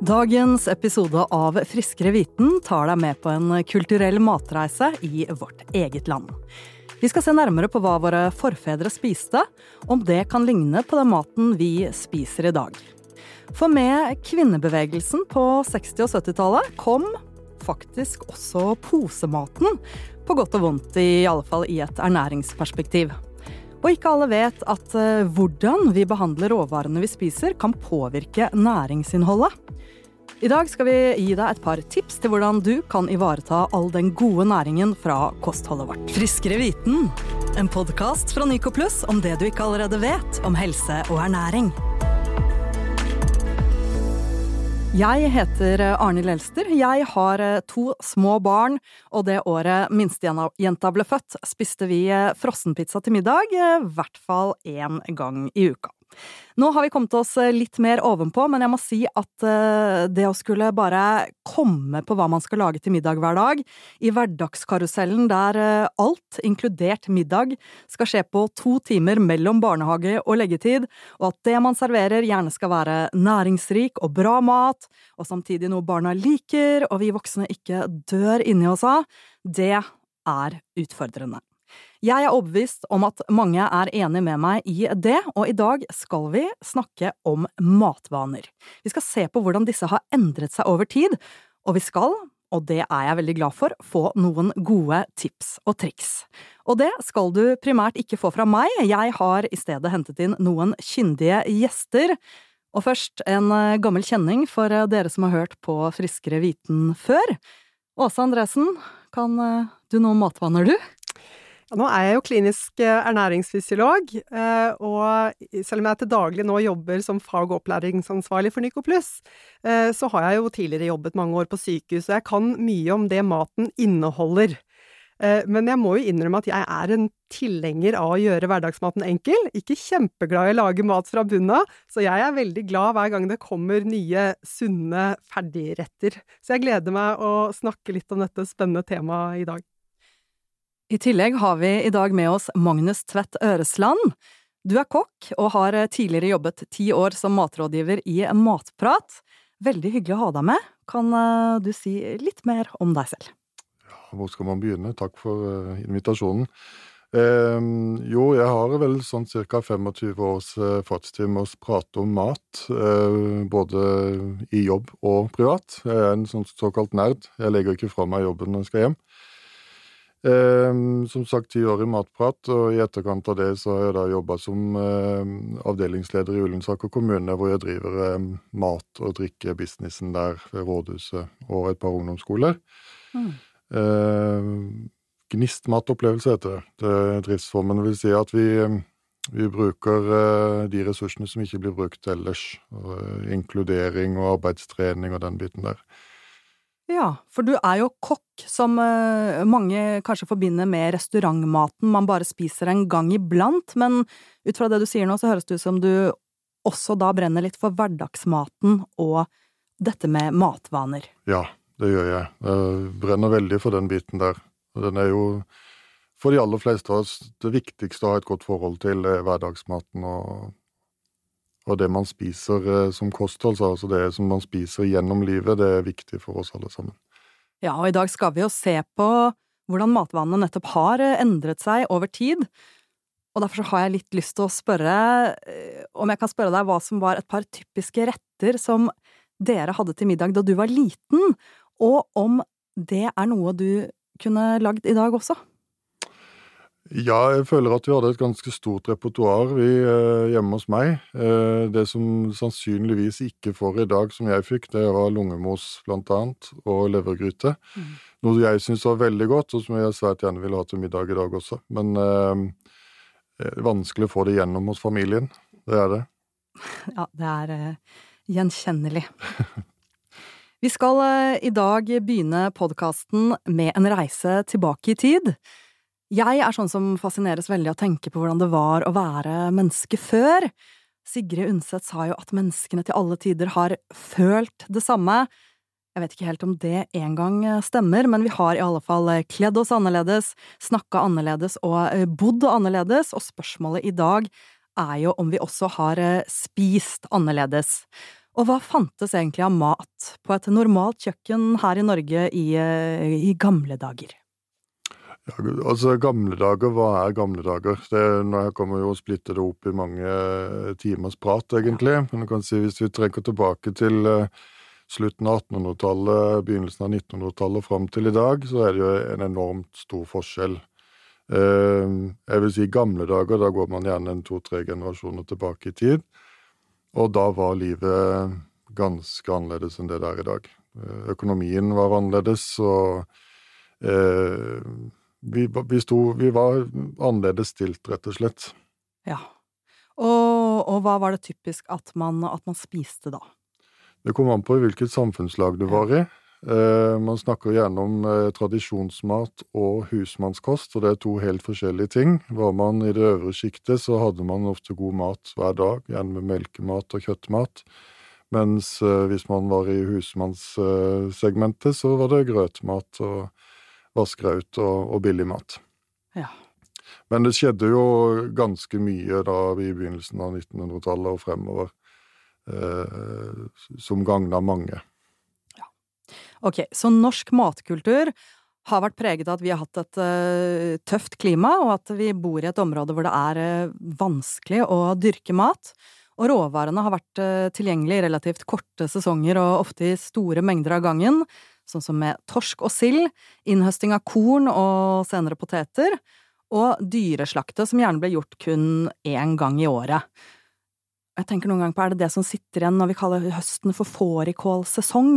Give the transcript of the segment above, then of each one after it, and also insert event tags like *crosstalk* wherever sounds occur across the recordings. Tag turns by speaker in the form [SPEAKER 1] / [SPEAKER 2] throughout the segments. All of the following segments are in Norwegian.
[SPEAKER 1] Dagens episode av Friskere viten tar deg med på en kulturell matreise i vårt eget land. Vi skal se nærmere på hva våre forfedre spiste, om det kan ligne på den maten vi spiser i dag. For med kvinnebevegelsen på 60- og 70-tallet kom faktisk også posematen, på godt og vondt, i alle fall i et ernæringsperspektiv. Og ikke alle vet at uh, hvordan vi behandler råvarene vi spiser, kan påvirke næringsinnholdet. I dag skal vi gi deg et par tips til hvordan du kan ivareta all den gode næringen fra kostholdet vårt. Friskere viten, en podkast fra Nycoplus om det du ikke allerede vet om helse og ernæring. Jeg heter Arnhild Elster. Jeg har eh, to små barn, og det året minstejenta ble født, spiste vi eh, frossenpizza til middag, i hvert fall én gang i uka. Nå har vi kommet oss eh, litt mer ovenpå, men jeg må si at eh, det å skulle bare komme på hva man skal lage til middag hver dag, i hverdagskarusellen der eh, alt, inkludert middag, skal skje på to timer mellom barnehage og leggetid, og at det man serverer gjerne skal være næringsrik og bra mat, og samtidig noe barna liker og vi voksne ikke dør inni oss av, det er utfordrende. Jeg er overbevist om at mange er enig med meg i det, og i dag skal vi snakke om matvaner. Vi skal se på hvordan disse har endret seg over tid, og vi skal, og det er jeg veldig glad for, få noen gode tips og triks. Og det skal du primært ikke få fra meg, jeg har i stedet hentet inn noen kyndige gjester. Og først en gammel kjenning for dere som har hørt på Friskere viten før. Åse Andresen, kan du noen matvaner, du?
[SPEAKER 2] Nå er jeg jo klinisk eh, ernæringsfysiolog, eh, og selv om jeg til daglig nå jobber som fag- og opplæringsansvarlig for Nycoplus, eh, så har jeg jo tidligere jobbet mange år på sykehus, og jeg kan mye om det maten inneholder. Men jeg må jo innrømme at jeg er en tilhenger av å gjøre hverdagsmaten enkel. Ikke kjempeglad i å lage mat fra bunnen av, så jeg er veldig glad hver gang det kommer nye, sunne ferdigretter. Så jeg gleder meg å snakke litt om dette spennende temaet i dag.
[SPEAKER 1] I tillegg har vi i dag med oss Magnus Tvedt Øresland. Du er kokk og har tidligere jobbet ti år som matrådgiver i Matprat. Veldig hyggelig å ha deg med. Kan eh, du si litt mer om deg selv?
[SPEAKER 3] Ja, hvor skal man begynne? Takk for uh, invitasjonen. Eh, jo, jeg har vel sånn ca. 25 års eh, fartstid med å prate om mat. eh, både i jobb og privat. Jeg er en sånn såkalt nerd. Jeg legger ikke fra meg jobben når jeg skal hjem. Eh, som sagt ti år i Matprat, og i etterkant av det så har jeg da jobba som eh, avdelingsleder i Ullensaker kommune, hvor jeg driver eh, mat- og drikkebusinessen der ved rådhuset og et par ungdomsskoler. Mm. Eh, Gnistmatopplevelse heter det. Driftsformen vil si at vi, vi bruker eh, de ressursene som ikke blir brukt ellers. Og, eh, inkludering og arbeidstrening og den biten der.
[SPEAKER 1] Ja, for du er jo kokk, som uh, mange kanskje forbinder med restaurantmaten man bare spiser en gang iblant, men ut fra det du sier nå, så høres det ut som du også da brenner litt for hverdagsmaten og dette med matvaner.
[SPEAKER 3] Ja, det gjør jeg. Jeg brenner veldig for den biten der. Den er jo for de aller fleste av oss det viktigste å ha et godt forhold til hverdagsmaten og og det man spiser eh, som kosthold, altså det som man spiser gjennom livet, det er viktig for oss alle sammen.
[SPEAKER 1] Ja, og i dag skal vi jo se på hvordan matvanene nettopp har eh, endret seg over tid. Og derfor har jeg litt lyst til å spørre eh, om jeg kan spørre deg hva som var et par typiske retter som dere hadde til middag da du var liten, og om det er noe du kunne lagd i dag også?
[SPEAKER 3] Ja, jeg føler at vi hadde et ganske stort repertoar eh, hjemme hos meg. Eh, det som sannsynligvis ikke får i dag, som jeg fikk, det var lungemos blant annet, og levergryte. Mm. Noe jeg syns var veldig godt, og som jeg svært gjerne ville ha til middag i dag også. Men eh, er vanskelig å få det gjennom hos familien. Det er det. *laughs*
[SPEAKER 1] Ja, det er eh, gjenkjennelig. Vi skal eh, i dag begynne podkasten med en reise tilbake i tid. Jeg er sånn som fascineres veldig av å tenke på hvordan det var å være menneske før. Sigrid Undset sa jo at menneskene til alle tider har følt det samme. Jeg vet ikke helt om det engang stemmer, men vi har i alle fall kledd oss annerledes, snakka annerledes og eh, bodd annerledes, og spørsmålet i dag er jo om vi også har eh, spist annerledes. Og hva fantes egentlig av mat på et normalt kjøkken her i Norge i, eh, i gamle dager?
[SPEAKER 3] Ja, altså, gamle dager, hva er gamle dager? Det, nå kommer jo å splitte det opp i mange eh, timers prat, egentlig. Men du kan si hvis vi trekker tilbake til uh, slutten av 1800-tallet, begynnelsen av 1900-tallet og fram til i dag, så er det jo en enormt stor forskjell. Uh, jeg vil si gamle dager, da går man gjerne en to-tre generasjoner tilbake i tid. Og da var livet ganske annerledes enn det det er i dag. Økonomien var annerledes, og vi, vi, sto, vi var annerledes stilt, rett og slett.
[SPEAKER 1] Ja. Og, og hva var det typisk at man, at man, spiste da?
[SPEAKER 3] Det kom an på hvilket samfunnslag du var i. Eh, man snakker gjerne om eh, tradisjonsmat og husmannskost, og det er to helt forskjellige ting. Var man i det øvre sjiktet, så hadde man ofte god mat hver dag, gjerne med melkemat og kjøttmat. Mens eh, hvis man var i husmannssegmentet, så var det grøtmat og vaskraut og, og billig mat.
[SPEAKER 1] Ja.
[SPEAKER 3] Men det skjedde jo ganske mye da i begynnelsen av 1900-tallet og fremover, eh, som gagna mange.
[SPEAKER 1] Ja. Ok, så norsk matkultur har vært preget av at vi har hatt et uh, tøft klima, og at vi bor i et område hvor det er uh, vanskelig å dyrke mat. Og råvarene har vært uh, tilgjengelig i relativt korte sesonger og ofte i store mengder av gangen, sånn som med torsk og sild, innhøsting av korn og senere poteter, og dyreslakte, som gjerne ble gjort kun én gang i året. Jeg tenker noen ganger på, er det det som sitter igjen når vi kaller høsten for fårikålsesong?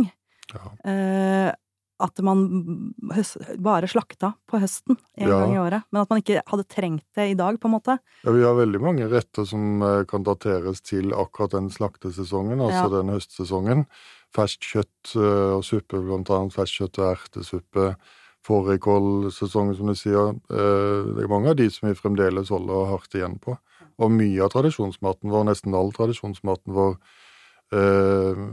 [SPEAKER 1] Ja. Eh, at man bare slakta på høsten en ja. gang i året, men at man ikke hadde trengt det i dag, på en måte.
[SPEAKER 3] Ja, Vi har veldig mange retter som eh, kan dateres til akkurat den slaktesesongen, altså ja. den høstsesongen ferskt kjøtt eh, og suppe, blant annet ferskt kjøtt og ertesuppe. Fårikålsesong, som du sier. Eh, det er mange av de som vi fremdeles holder hardt igjen på. Og mye av tradisjonsmaten vår, nesten all tradisjonsmaten vår, eh,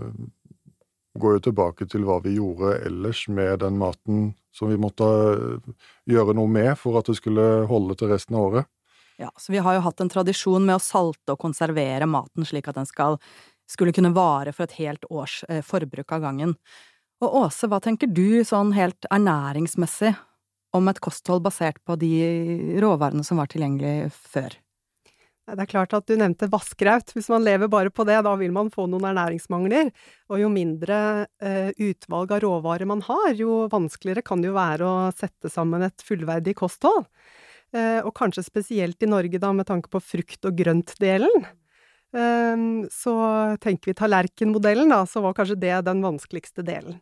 [SPEAKER 3] går jo tilbake til hva vi gjorde ellers med den maten som vi måtte gjøre noe med for at det skulle holde til resten av året.
[SPEAKER 1] Ja, så vi har jo hatt en tradisjon med å salte og konservere maten slik at den skal skulle kunne vare for et helt års eh, forbruk av gangen. Og Åse, hva tenker du sånn helt ernæringsmessig om et kosthold basert på de råvarene som var tilgjengelig før?
[SPEAKER 2] Det er klart at du nevnte vassgraut. Hvis man lever bare på det, da vil man få noen ernæringsmangler. Og jo mindre eh, utvalg av råvarer man har, jo vanskeligere kan det jo være å sette sammen et fullverdig kosthold. Eh, og kanskje spesielt i Norge, da, med tanke på frukt- og grøntdelen. Ehm, så tenker vi tallerkenmodellen, da, så var kanskje det den vanskeligste delen.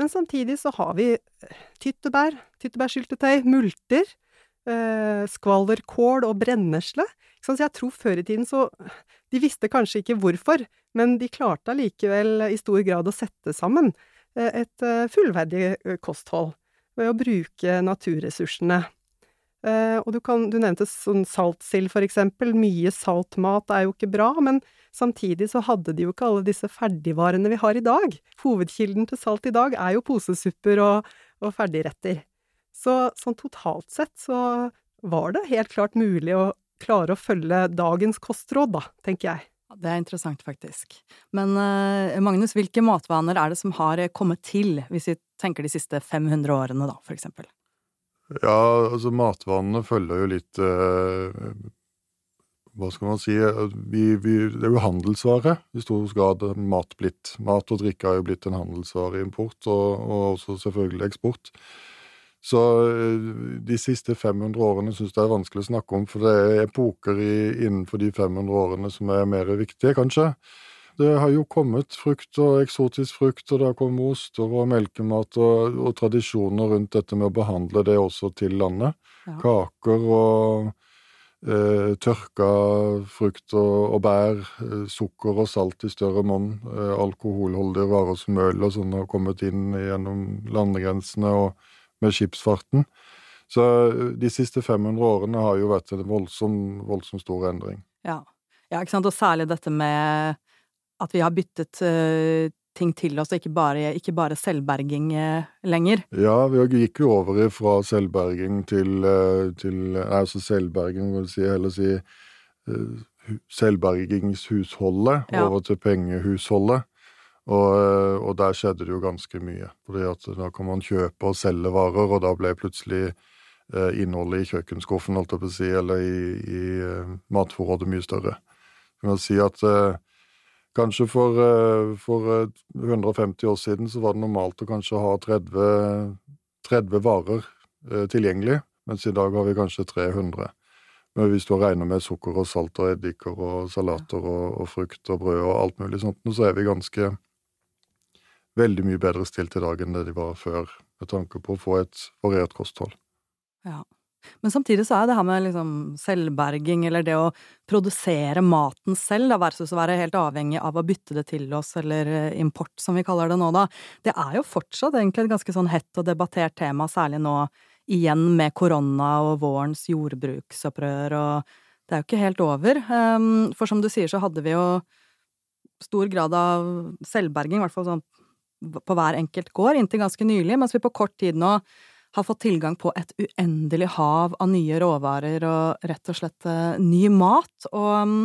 [SPEAKER 2] Men samtidig så har vi eh, tyttebær, tyttebærsyltetøy, multer, eh, skvallerkål og brennesle. Så jeg tror før i tiden så De visste kanskje ikke hvorfor, men de klarte allikevel i stor grad å sette sammen eh, et fullverdig kosthold ved å bruke naturressursene. Uh, og du, kan, du nevnte sånn saltsild, for eksempel. Mye saltmat er jo ikke bra, men samtidig så hadde de jo ikke alle disse ferdigvarene vi har i dag. Hovedkilden til salt i dag er jo posesupper og, og ferdigretter. Så sånn totalt sett så var det helt klart mulig å klare å følge dagens kostråd, da, tenker jeg.
[SPEAKER 1] Det er interessant, faktisk. Men uh, Magnus, hvilke matvaner er det som har kommet til, hvis vi tenker de siste 500 årene, da, for eksempel?
[SPEAKER 3] Ja, altså matvanene følger jo litt eh, Hva skal man si vi, vi, Det er jo handelsvare i stor grad mat blitt. Mat og drikke har jo blitt en handelsvare i import, og, og også selvfølgelig eksport. Så eh, de siste 500 årene syns jeg er vanskelig å snakke om, for det er epoker i, innenfor de 500 årene som er mer viktige, kanskje. Det har jo kommet frukt og eksotisk frukt, og det har kommet oster og melkemat og, og, tradisjoner rundt dette med å behandle det også til landet. Ja. Kaker og eh, tørka frukt og, og bær, eh, sukker og salt i større monn, eh, alkoholholdige varer som øl og sånn har kommet inn gjennom landegrensene og med skipsfarten. Så eh, de siste 500 årene har jo vært en voldsom, voldsom stor endring.
[SPEAKER 1] Ja. ja, ikke sant, og særlig dette med at vi har byttet uh, ting til oss, og ikke bare, ikke bare selvberging uh, lenger.
[SPEAKER 3] Ja, vi gikk jo over fra selvberging til, uh, til Altså selvberging, vil si, heller si selvbergingshusholdet, ja. over til pengehusholdet. Og, eh, og, der skjedde det jo ganske mye. fordi at da kan man kjøpe og selge varer, og da ble plutselig eh, innholdet i kjøkkenskuffen, holdt jeg på å si, eller i, i eh, matforrådet mye større. Jeg kan si at eh, kanskje for, eh, for 150 år siden så var det normalt å kanskje ha 30, 30 varer eh, tilgjengelig, mens i dag har vi kanskje 300. Men hvis du regner med sukker og salt og eddiker og salater og, og, frukt og brød og alt mulig sånt, så er vi ganske veldig mye bedre stilt i dag enn det de var før, med tanke på å få et variert kosthold.
[SPEAKER 1] Ja. Men samtidig så er det her med liksom selvberging, eller det å produsere maten selv, da, versus å være helt avhengig av å bytte det til oss, eller eh, import, som vi kaller det nå, da, det er jo fortsatt egentlig et ganske sånn hett og debattert tema, særlig nå igjen med korona og vårens jordbruksopprør, og det er jo ikke helt over. Ehm, for som du sier, så hadde vi jo stor grad av selvberging, i hvert fall sånn på hver enkelt gård, inntil ganske nylig, mens vi på kort tid nå har fått tilgang på et uendelig hav av nye råvarer og rett og slett uh, ny mat. Og um,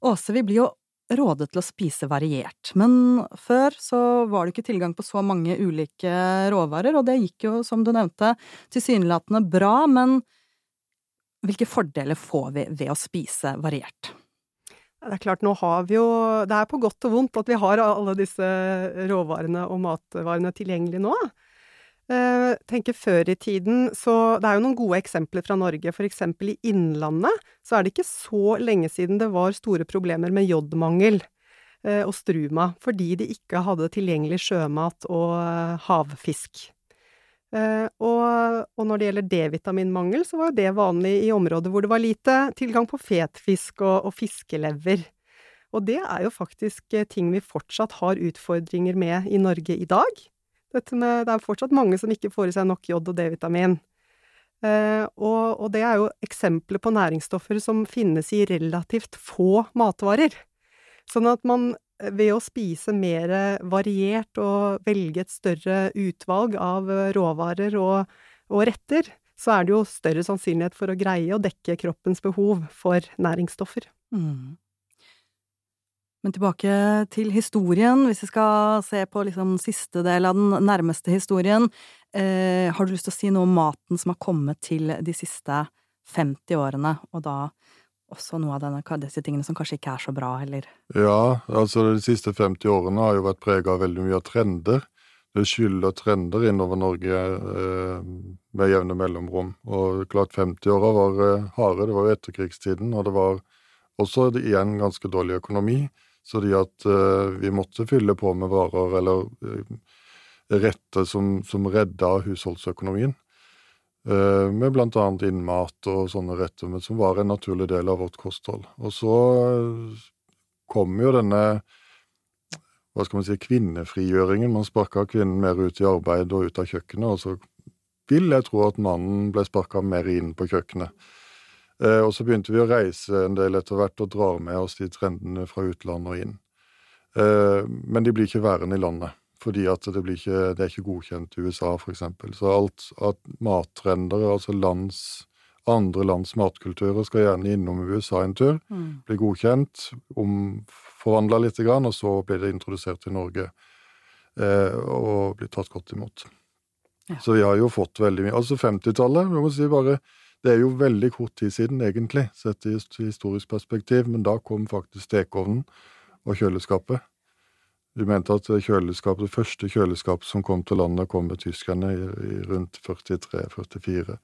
[SPEAKER 1] Åse, vi blir jo rådet til å spise variert, men før så var det ikke tilgang på så mange ulike råvarer, og det gikk jo, som du nevnte, tilsynelatende bra, men hvilke fordeler får vi ved å spise variert?
[SPEAKER 2] Det er klart, nå har vi jo Det er på godt og vondt at vi har alle disse råvarene og matvarene tilgjengelig nå. Eh, tenker før i tiden, så Det er jo noen gode eksempler fra Norge. For eksempel i Innlandet så er det ikke så lenge siden det var store problemer med jodmangel eh, og struma, fordi de ikke hadde tilgjengelig sjømat og eh, havfisk. Eh, og, og, når det gjelder D-vitaminmangel, så var det vanlig i områder hvor det var lite tilgang på fetfisk og, og fiskelever. Og det er jo faktisk eh, ting vi fortsatt har utfordringer med i Norge i dag. Med, det er fortsatt mange som ikke får i seg nok jod og D-vitamin. Eh, og, og, det er jo eksempler på næringsstoffer som finnes i relativt få matvarer. Sånn at man ved å spise mer variert og velge et større utvalg av råvarer og, og, retter, så er det jo større sannsynlighet for å greie å dekke kroppens behov for næringsstoffer. Mm.
[SPEAKER 1] Men tilbake til historien, hvis vi skal se på liksom siste del av den nærmeste historien. Eh, har du lyst til å si noe om maten som har kommet til de siste 50 årene, og da også noe av denne, disse tingene som kanskje ikke er så bra, eller?
[SPEAKER 3] Ja, altså de siste 50 årene har jo vært prega av veldig mye av trender. Det skyller trender innover Norge eh, med jevne mellomrom. Og klart 50-åra var eh, harde, det var jo etterkrigstiden, og det var også igjen ganske dårlig økonomi. Så de at eh, vi måtte fylle på med varer eller eh, retter som, som redda husholdsøkonomien. Eh, med blant annet innmat og sånne retter, men som var en naturlig del av vårt kosthold. Og så kom jo denne hva skal man si, kvinnefrigjøringen. Man sparka kvinnen mer ut i arbeid og ut av kjøkkenet, og så vil jeg tro at mannen ble sparka mer inn på kjøkkenet. Eh, og så begynte vi å reise en del etter hvert og drar med oss de trendene fra utlandet og inn. Men de blir ikke værende i landet fordi at det, ikke, det er ikke godkjent i USA, f.eks. Så alt at mattrender, altså lands, andre lands matkulturer, skal gjerne innom USA en tur, mm. bli godkjent, omforvandla litt, og så blir det introdusert i Norge eh, og blir tatt godt imot. Ja. Så vi har jo fått veldig mye. Altså 50-tallet, vi må si bare det er jo veldig kort tid siden, egentlig, sett i historisk perspektiv, men da kom faktisk stekeovnen og kjøleskapet. Vi mente at kjøleskapet, det første kjøleskapet som kom til landet, kom med tyskerne i, i rundt 43-44.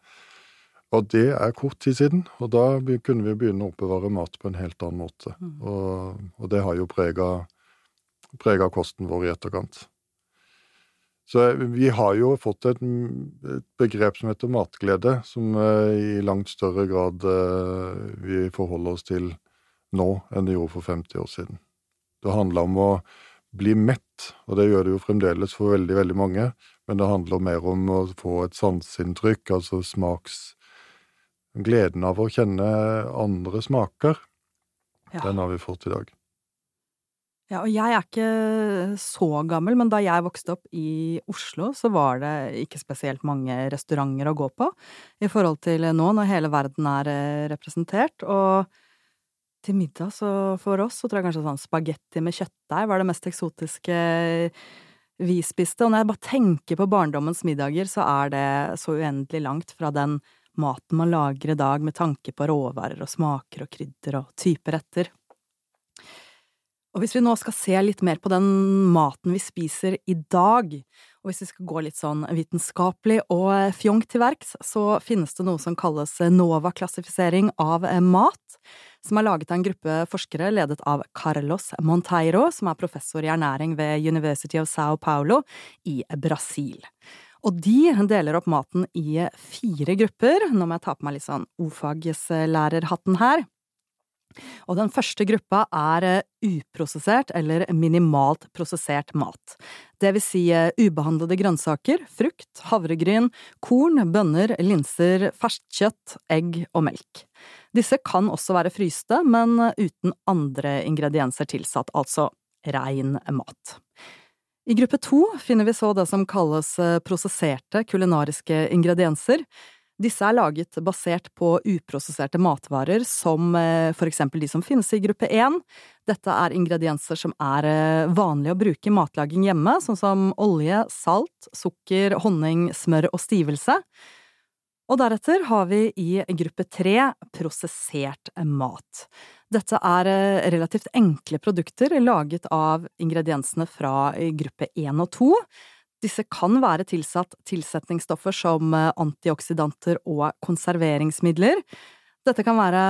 [SPEAKER 3] Og det er kort tid siden, og da kunne vi begynne å oppbevare mat på en helt annen måte. Mm. Og, og, det har jo prega kosten vår i etterkant. Så vi har jo fått et, begrep som heter matglede, som uh, i langt større grad uh, vi forholder oss til nå enn det gjorde for 50 år siden. Det handler om å bli mett, og det gjør det jo fremdeles for veldig, veldig mange, men det handler mer om å få et sanseinntrykk, altså smaks... Gleden av å kjenne andre smaker. Ja. Den har vi fått i dag.
[SPEAKER 1] Ja, og jeg er ikke så gammel, men da jeg vokste opp i Oslo, så var det ikke spesielt mange restauranter å gå på i forhold til nå, når hele verden er eh, representert. Og til middag, så for oss så tror jeg kanskje sånn spagetti med kjøttdeig var det mest eksotiske vi spiste. Og når jeg bare tenker på barndommens middager, så er det så uendelig langt fra den maten man lager i dag med tanke på råvarer og smaker og krydder og typer retter. Og hvis vi nå skal se litt mer på den maten vi spiser i dag, og hvis vi skal gå litt sånn vitenskapelig og fjong til verks, så finnes det noe som kalles NOVA-klassifisering av mat, som er laget av en gruppe forskere ledet av Carlos Monteiro, som er professor i ernæring ved University of Sao Paulo i Brasil. Og de deler opp maten i fire grupper. Nå må jeg ta på meg litt sånn ofagslærerhatten her. Og den første gruppa er eh, uprosessert eller minimalt prosessert mat. Det vil si eh, ubehandlede grønnsaker, frukt, havregryn, korn, bønner, linser, ferskt kjøtt, egg og melk. Disse kan også være fryste, men uten andre ingredienser tilsatt, altså rein mat. I gruppe to finner vi så det som kalles eh, prosesserte kulinariske ingredienser. Disse er laget basert på uprosesserte matvarer, som eh, for eksempel de som finnes i gruppe 1. Dette er ingredienser som er vanlige vanlig å bruke i matlaging hjemme, sånn som olje, salt, sukker, honning, smør og stivelse. Og deretter har vi i gruppe 3 prosessert mat. Dette er eh, relativt enkle produkter laget av ingrediensene fra gruppe 1 og 2. Disse kan være tilsatt tilsetningsstoffer som eh, antioksidanter og konserveringsmidler. Dette kan være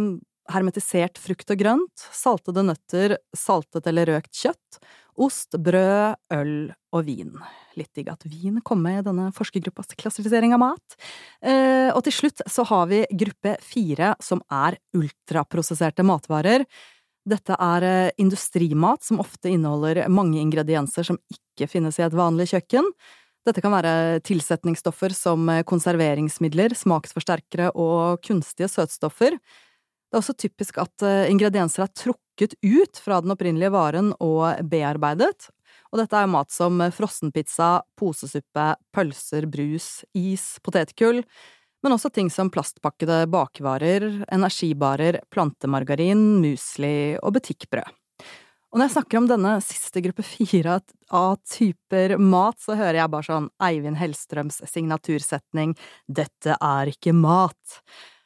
[SPEAKER 1] mm, hermetisert frukt og grønt, saltede nøtter, saltet eller røkt kjøtt, ost, brød, øl og vin. Litt digg at vin kom med i denne forskergruppas klassifisering av mat. Eh, og til slutt så har vi gruppe fire, som er ultraprosesserte matvarer. Dette er eh, industrimat som ofte inneholder mange ingredienser som ikke finnes i et vanlig kjøkken. Dette kan være tilsetningsstoffer som eh, konserveringsmidler, smaksforsterkere og kunstige søtstoffer. Det er også typisk at eh, ingredienser er trukket ut fra den opprinnelige varen og bearbeidet, og dette er mat som frossenpizza, posesuppe, pølser, brus, is, potetgull, men også ting som plastpakkede bakvarer, energibarer, plantemargarin, musli og butikkbrød. Og når jeg snakker om denne siste gruppe fire av typer mat, så hører jeg bare sånn Eivind Hellstrøms signatursetning Dette er ikke mat.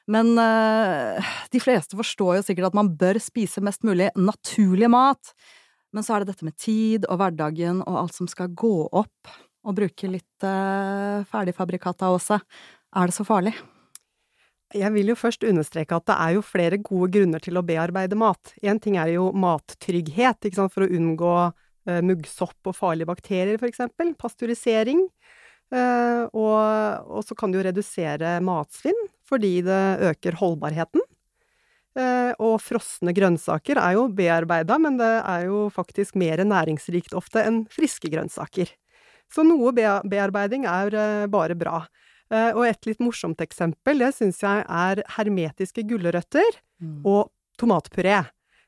[SPEAKER 1] Men øh, de fleste forstår jo sikkert at man bør spise mest mulig naturlig mat. Men så er det dette med tid og hverdagen og alt som skal gå opp, og bruke litt øh, ferdigfabrikata også. Er det så farlig?
[SPEAKER 2] Jeg vil jo først understreke at det er jo flere gode grunner til å bearbeide mat. Én ting er jo mattrygghet, ikke sant, for å unngå uh, muggsopp og farlige bakterier, for eksempel. Pasteurisering. Uh, og, og, så kan det jo redusere matsvinn, fordi det øker holdbarheten. Uh, og frosne grønnsaker er jo bearbeida, men det er jo faktisk mer næringsrikt ofte enn friske grønnsaker. Så noe bearbeiding er bare bra. Eh, og et litt morsomt eksempel, det syns jeg er hermetiske gulrøtter mm. og tomatpuré.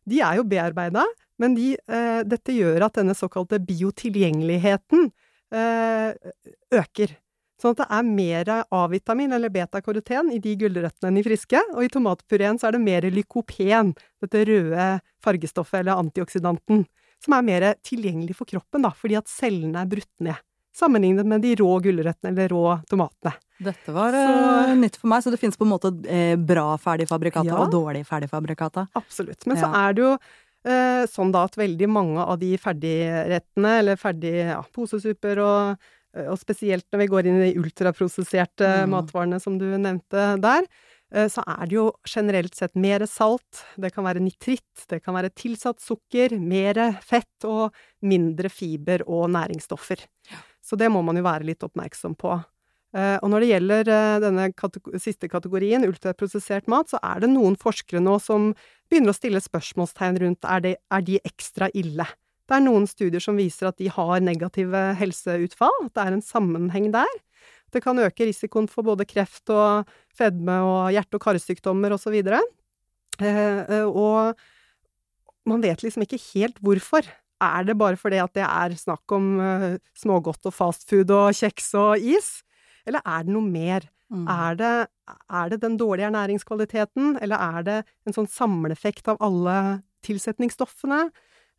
[SPEAKER 2] De er jo bearbeida, men de, eh, dette gjør at denne såkalte biotilgjengeligheten eh, øker. Sånn at det er mer A-vitamin, eller beta-karoten, i de gulrøttene enn i friske. Og i tomatpureen så er det mer lykopen, dette røde fargestoffet, eller antioksidanten, som er mer tilgjengelig for kroppen, da, fordi at cellene er brutt ned sammenlignet med de rå gulrøttene eller rå tomatene.
[SPEAKER 1] Dette var så, uh, nytt for meg, så det finnes på en måte eh, bra ferdigfabrikata ja, og dårlig ferdigfabrikata.
[SPEAKER 2] Absolutt. Men ja. så er det jo eh, sånn da at veldig mange av de ferdigrettene, eller ferdig ja, posesuper og, og, spesielt når vi går inn i de ultraprosesserte mm. matvarene som du nevnte der, så er det jo generelt sett mer salt, det kan være nitritt, det kan være tilsatt sukker, mer fett og mindre fiber og næringsstoffer. Ja. Så det må man jo være litt oppmerksom på. Eh, og når det gjelder denne denne siste kategorien, ultraprosessert mat, så er det noen forskere nå som begynner å stille spørsmålstegn rundt er, det, er de ekstra ille. Det er noen studier som viser at de har negative helseutfall, at det er en sammenheng der. Det kan øke risikoen for både kreft og fedme og hjerte- og karsykdommer osv. Eh, og man vet liksom ikke helt hvorfor. Er det bare fordi at det er snakk om uh, smågodt og fastfood og kjeks og is? Eller er det noe mer? Mm. Er, det, er, det, den dårlige ernæringskvaliteten, eller er det en sånn samleeffekt av alle tilsetningsstoffene?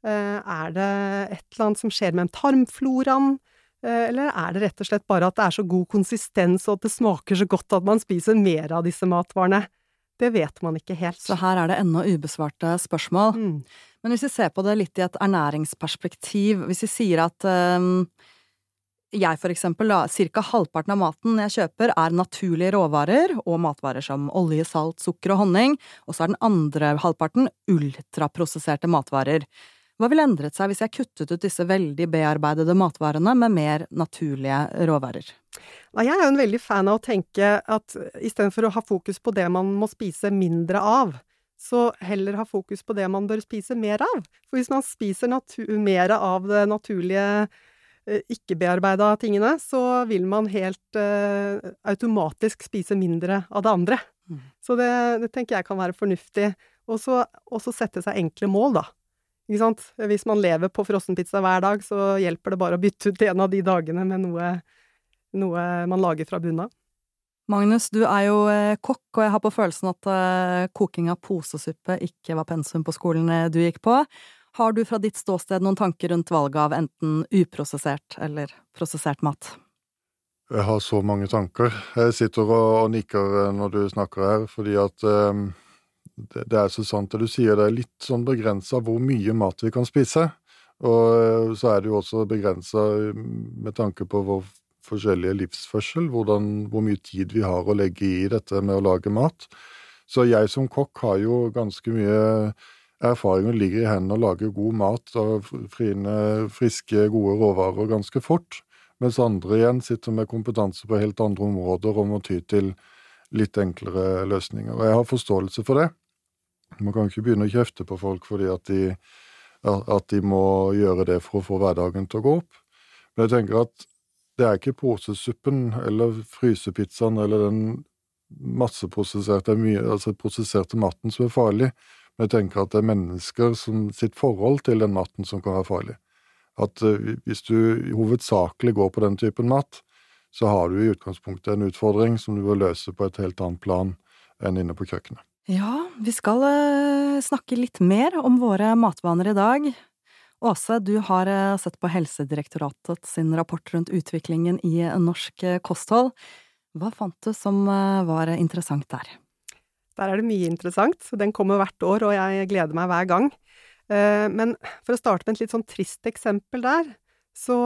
[SPEAKER 2] Uh, er det et eller annet som skjer med tarmfloraen? Uh, eller er det rett og slett bare at det er så god konsistens og at det smaker så godt at man spiser mer av disse matvarene? Det vet man ikke helt.
[SPEAKER 1] Så her er det ennå ubesvarte spørsmål. Mm. Men hvis vi ser på det litt i et ernæringsperspektiv, hvis vi sier at um, jeg for eksempel, cirka halvparten av maten jeg kjøper er naturlige råvarer og matvarer som olje, salt, sukker og honning, og så er den andre halvparten ultraprosesserte matvarer. Hva ville endret seg hvis jeg kuttet ut disse veldig bearbeidede matvarene med mer naturlige råvarer?
[SPEAKER 2] Jeg er jo en veldig fan av å tenke at istedenfor å ha fokus på det man må spise mindre av, så heller ha fokus på det man bør spise mer av. For hvis man spiser mer av det naturlige, eh, ikke-bearbeida tingene, så vil man helt uh, automatisk spise mindre av det andre. Mm. Så det, det, tenker jeg kan være fornuftig. Og så sette seg enkle mål, da. Ikke sant? Hvis man lever på frossenpizza hver dag, så hjelper det bare å bytte ut en av de dagene med noe, noe man lager fra bunnen av.
[SPEAKER 1] Magnus, du er jo eh, kokk, og jeg har på følelsen at uh, koking av posesuppe ikke var pensum på skolen eh, du gikk på. Har du fra ditt ståsted noen tanker rundt valget av enten uprosessert eller prosessert mat?
[SPEAKER 3] Jeg har så mange tanker. Jeg sitter og, nikker når du snakker her, fordi at um det, det, er så sant det du sier, det er litt sånn begrensa hvor mye mat vi kan spise. Og eh, så er det jo også begrensa med tanke på vår forskjellige livsførsel, hvordan, hvor mye tid vi har å legge i dette med å lage mat. Så jeg som kokk har jo ganske mye erfaring og ligger i hendene og lage god mat av frine, friske, gode råvarer ganske fort. Mens andre igjen sitter med kompetanse på helt andre områder og må ty til litt enklere løsninger. Og jeg har forståelse for det. Man kan ikke begynne å kjefte på folk fordi at de, at de må gjøre det for å få hverdagen til å gå opp. Men jeg tenker at det er ikke posesuppen eller frysepizzaen eller den masseprosesserte, altså prosesserte maten som er farlig, men jeg tenker at det er mennesker som sitt forhold til den maten som kan være farlig. At eh, hvis du hovedsakelig går på den typen mat, så har du i utgangspunktet en utfordring som du bør løse på et helt annet plan enn inne på kjøkkenet.
[SPEAKER 1] Ja, vi skal uh, snakke litt mer om våre matvaner i dag. Åse, du har uh, sett på Helsedirektoratet sin rapport rundt utviklingen i norsk uh, kosthold. Hva fant du som var interessant der?
[SPEAKER 2] Der er det mye interessant. Den kommer hvert år, og jeg gleder meg hver gang. Men for å starte med et litt sånn trist eksempel der, så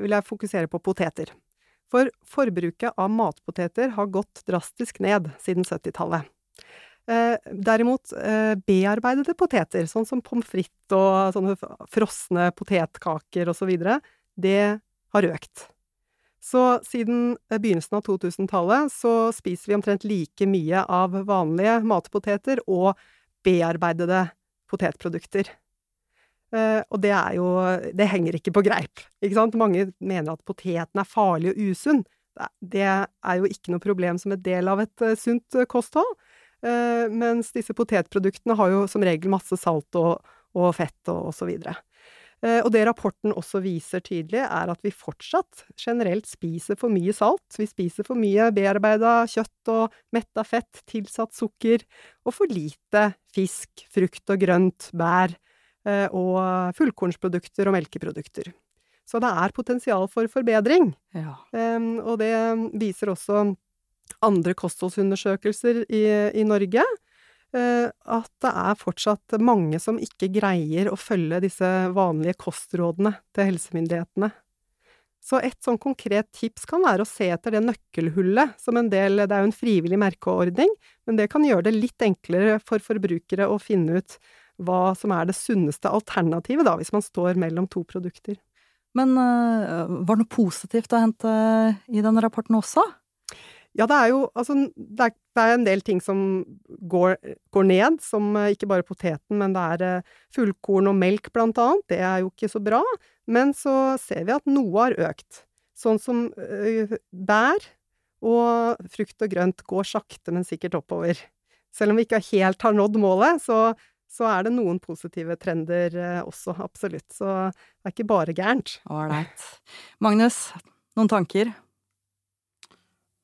[SPEAKER 2] vil jeg fokusere på poteter. For forbruket av matpoteter har gått drastisk ned siden 70-tallet. Eh, derimot eh, bearbeidede poteter, sånn som pommes frites og sånne frosne potetkaker videre, det har økt. Så siden eh, begynnelsen av 2000-tallet så spiser vi omtrent like mye av vanlige matpoteter og bearbeidede potetprodukter. Og det er jo Det henger ikke på greip, ikke sant? Mange mener at poteten er farlig og usunn. Det er jo ikke noe problem som en del av et sunt kosthold. Eh, mens disse potetproduktene har jo som regel masse salt og, og fett og, og så videre. Uh, og det rapporten også viser tydelig, er at vi fortsatt generelt spiser for mye salt. Vi spiser for mye bearbeida kjøtt og metta fett, tilsatt sukker, og for lite fisk, frukt og grønt, bær uh, og fullkornsprodukter og melkeprodukter. Så det er potensial for forbedring. Ja. og det viser også andre kostholdsundersøkelser i, i Norge, eh, at det er fortsatt mange som ikke greier å følge disse vanlige kostrådene til helsemyndighetene. Så et sånn konkret tips kan være å se etter det nøkkelhullet som en del Det er jo en frivillig merkeordning, men det kan gjøre det litt enklere for forbrukere å finne ut hva som er det sunneste alternativet, da, hvis man står mellom to produkter.
[SPEAKER 1] Men øh, var det noe positivt å hente i denne rapporten også?
[SPEAKER 2] Ja, det er jo altså det er, det er en del ting som går, går, ned, som eh, ikke bare poteten, men det er eh, fullkorn og melk blant annet. Det er jo ikke så bra. Men så ser vi at noe har økt. Sånn som uh, bær og frukt og grønt går sakte, men sikkert oppover. Selv om vi ikke helt har nådd målet, så, så er det noen positive trender uh, også, absolutt. Så det er ikke bare gærent.
[SPEAKER 1] Ålreit. Magnus, noen tanker?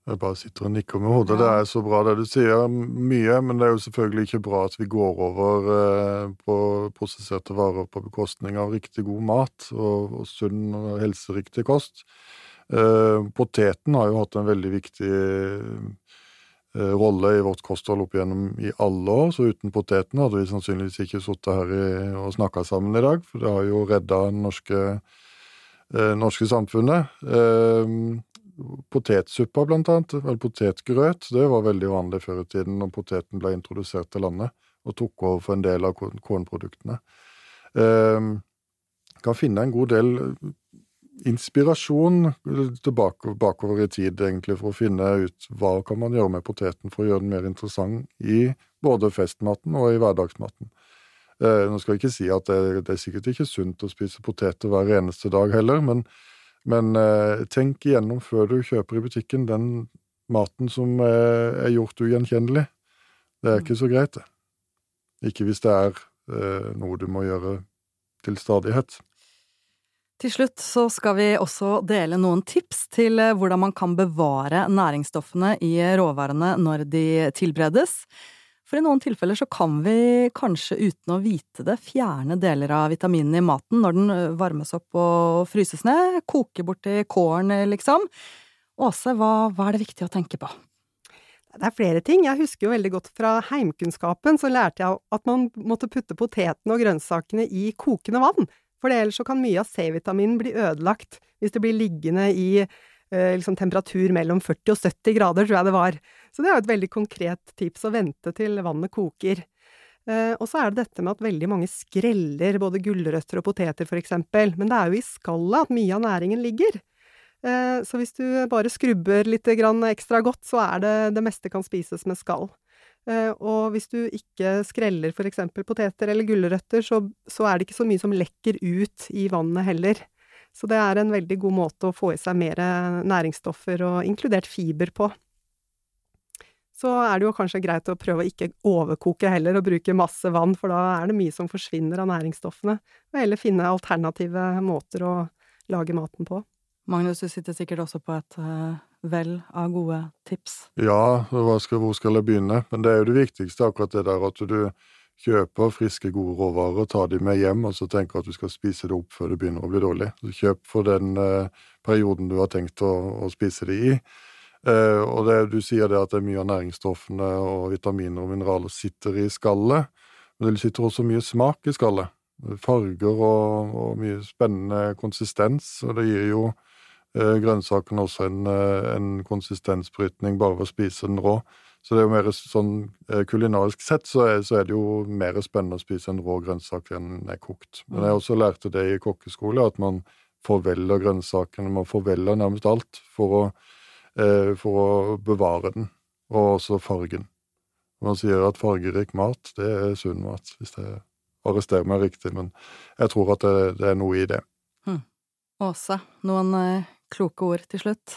[SPEAKER 3] Jeg bare sitter og nikker med hodet. Ja. Det er så bra det du sier. Mye, men det er jo selvfølgelig ikke bra at vi går over eh, på prosesserte varer på bekostning av riktig god mat og, og sunn og helseriktig kost. Eh, poteten har jo hatt en veldig viktig eh, rolle i vårt kosthold opp igjennom i alle år, så uten poteten hadde vi sannsynligvis ikke sittet her i, og snakka sammen i dag, for det har jo redda det norske, eh, norske samfunnet. Eh, potetsuppa, blant annet, eller potetgrøt, det var veldig vanlig før i tiden når poteten ble introdusert til landet og tok over for en del av kornproduktene. Eh, kan finne en god del inspirasjon tilbake, bakover i tid, egentlig, for å finne ut hva kan man gjøre med poteten for å gjøre den mer interessant i både festmaten og i hverdagsmaten. Eh, nå skal jeg ikke si at det, det, er sikkert ikke sunt å spise poteter hver eneste dag heller, men men eh, tenk igjennom før du kjøper i butikken den maten som eh, er gjort ugjenkjennelig. Det er ikke så greit, det. Ikke hvis det er eh, noe du må gjøre til stadighet.
[SPEAKER 1] Til slutt så skal vi også dele noen tips til eh, hvordan man kan bevare næringsstoffene i råvarene når de tilberedes. For i noen tilfeller så kan vi kanskje uten å vite det fjerne deler av vitaminene i maten når den varmes opp og fryses ned, koker bort til kålen, liksom. Åse, hva, hva er det viktig å tenke på?
[SPEAKER 2] Det er flere ting. Jeg husker jo veldig godt fra heimkunnskapen, så lærte jeg at man måtte putte potetene og grønnsakene i kokende vann. For ellers så kan mye av C-vitaminen bli ødelagt hvis det blir liggende i Eh, liksom temperatur mellom 40 og 70 grader, tror jeg det var. Så det er jo et veldig konkret tips å vente til vannet koker. Eh, og så er det dette med at veldig mange skreller både gulrøtter og poteter, eksempel. Men det er jo i skallet at mye av næringen ligger. Eh, så hvis du bare skrubber litt ekstra godt, så er det det meste kan spises med skall. Og hvis du ikke skreller eksempel poteter eller gulrøtter, så, så er det ikke så mye som lekker ut i vannet heller. Så det er en veldig god måte å få i seg mer næringsstoffer og inkludert fiber på. Så er det jo kanskje greit å prøve å ikke overkoke heller og bruke masse vann, for da er det mye som forsvinner av næringsstoffene. Og heller finne alternative måter å lage maten på.
[SPEAKER 1] Magnus, du sitter sikkert også på et uh, vel av gode tips?
[SPEAKER 3] Ja, skal, hvor skal jeg begynne? Men det er jo det viktigste, akkurat det der at du kjøper friske, gode råvarer, tar de med hjem, og så tenker at du skal spise det opp før det begynner å bli dårlig. Så kjøp for den eh, perioden du har tenkt å, å spise det i. Eh, og det, du sier det at det er mye av næringsstoffene og vitaminer og mineraler sitter i skallet, men det sitter også mye smak i skallet. Farger og, og mye spennende konsistens, og det gir jo eh, grønnsakene også en, eh, en konsistensbrytning bare ved å spise den rå. Så det er jo mer sånn kulinarisk sett så er, så er, det jo mer spennende å spise en rå grønnsak enn er kokt. Men jeg mm. også lærte det i kokkeskole, at man forveller grønnsakene. Man forveller nærmest alt for å, for å bevare den, og også fargen. Man sier at fargerik mat, det er sunn mat, hvis jeg arresterer meg riktig, men jeg tror at det, det er noe i det.
[SPEAKER 1] Hm. Åse, noen eh, kloke ord til slutt?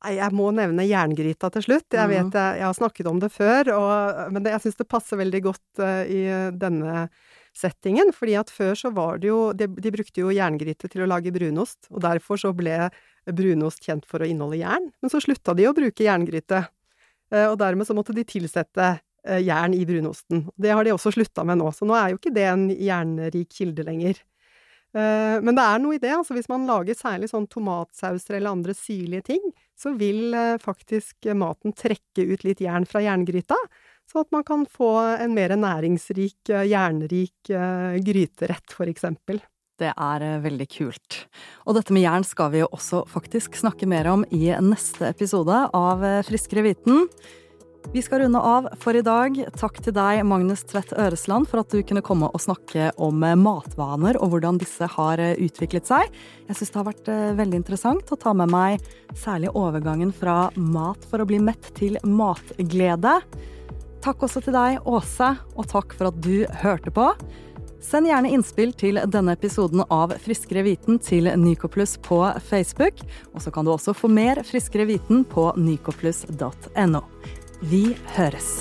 [SPEAKER 2] Jeg må nevne jerngryta til slutt. Jeg vet jeg, jeg har snakket om det før, og, men det, jeg syns det passer veldig godt uh, i denne settingen. fordi at før så var det jo de, de, brukte jo jerngryte til å lage brunost, og derfor så ble brunost kjent for å inneholde jern. Men så slutta de å bruke jerngryte, uh, og dermed så måtte de tilsette uh, jern i brunosten. Det har de også slutta med nå, så nå er jo ikke det en jernrik kilde lenger. Eh, men det er noe i det, altså hvis man lager særlig sånn tomatsauser eller andre syrlige ting, så vil eh, faktisk maten trekke ut litt jern fra jerngryta, så at man kan få en mer næringsrik, eh, jernrik gryterett, for eksempel.
[SPEAKER 1] Det er veldig kult. Og dette med jern skal vi jo også faktisk snakke mer om i neste episode av Friskere viten. Vi skal runde av for i dag. Takk til deg, Magnus Tvedt Øresland, for at du kunne komme og snakke om matvaner og hvordan disse har eh, utviklet seg. Jeg syns det har vært eh, veldig interessant å ta med meg særlig overgangen fra mat for å bli mett til matglede. Takk også til deg, Åse, og takk for at du hørte på. Send gjerne innspill til denne episoden av Friskere viten til Nycoplus på Facebook. Og så kan du også få mer Friskere viten på nycoplus.no. Vi høres.